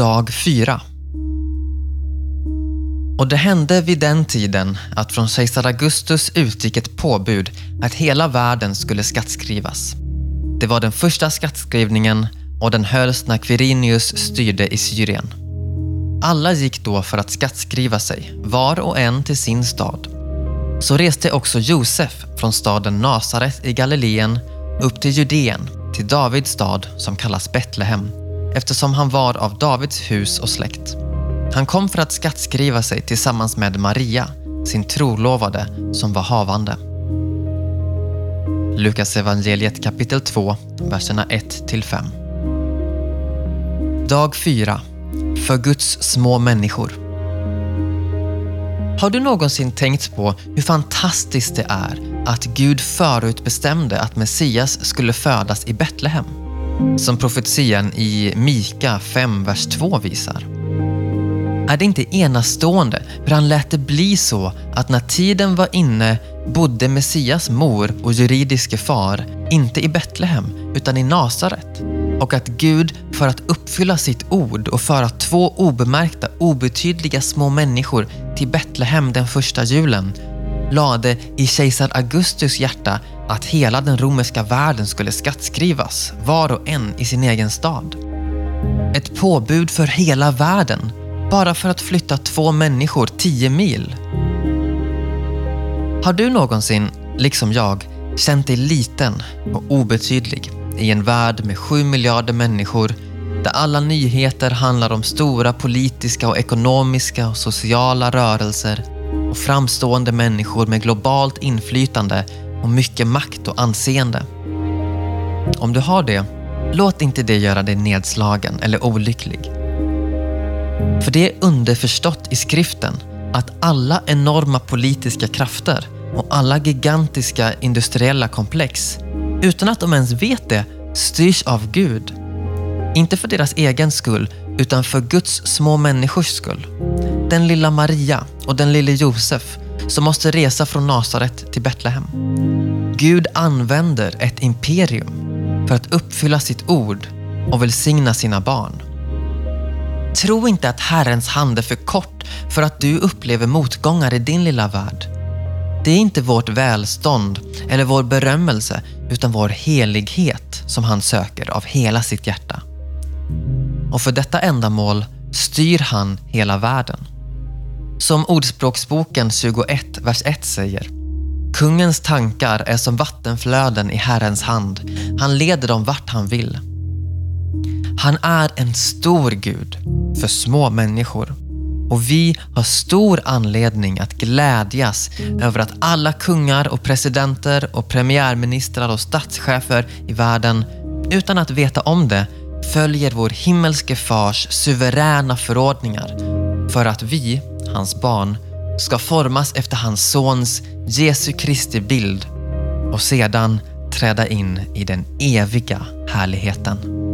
Dag fyra. Och det hände vid den tiden att från kejsar Augustus utgick ett påbud att hela världen skulle skattskrivas. Det var den första skattskrivningen och den hölls när Quirinius styrde i Syrien. Alla gick då för att skattskriva sig, var och en till sin stad. Så reste också Josef från staden Nasaret i Galileen upp till Judeen, till Davids stad som kallas Betlehem, eftersom han var av Davids hus och släkt. Han kom för att skattskriva sig tillsammans med Maria, sin trolovade, som var havande. Lukas evangeliet kapitel 2, verserna 1-5. Dag 4. För Guds små människor. Har du någonsin tänkt på hur fantastiskt det är att Gud förutbestämde att Messias skulle födas i Betlehem? Som profetian i Mika 5, vers 2 visar. Är det inte enastående hur han lät det bli så att när tiden var inne bodde Messias mor och juridiske far inte i Betlehem utan i Nasaret och att Gud för att uppfylla sitt ord och föra två obemärkta, obetydliga små människor till Betlehem den första julen lade i kejsar Augustus hjärta att hela den romerska världen skulle skattskrivas, var och en i sin egen stad. Ett påbud för hela världen, bara för att flytta två människor tio mil. Har du någonsin, liksom jag, känt dig liten och obetydlig i en värld med sju miljarder människor där alla nyheter handlar om stora politiska och ekonomiska och sociala rörelser och framstående människor med globalt inflytande och mycket makt och anseende. Om du har det, låt inte det göra dig nedslagen eller olycklig. För det är underförstått i skriften att alla enorma politiska krafter och alla gigantiska industriella komplex, utan att de ens vet det, styrs av Gud. Inte för deras egen skull, utan för Guds små människors skull. Den lilla Maria och den lille Josef som måste resa från Nasaret till Betlehem. Gud använder ett imperium för att uppfylla sitt ord och välsigna sina barn. Tro inte att Herrens hand är för kort för att du upplever motgångar i din lilla värld. Det är inte vårt välstånd eller vår berömmelse utan vår helighet som han söker av hela sitt hjärta. Och för detta ändamål styr han hela världen. Som Ordspråksboken 21, vers 1 säger. Kungens tankar är som vattenflöden i Herrens hand. Han leder dem vart han vill. Han är en stor Gud för små människor. Och vi har stor anledning att glädjas över att alla kungar och presidenter och premiärministrar och statschefer i världen, utan att veta om det, följer vår himmelske fars suveräna förordningar för att vi, hans barn, ska formas efter hans sons Jesu Kristi bild och sedan träda in i den eviga härligheten.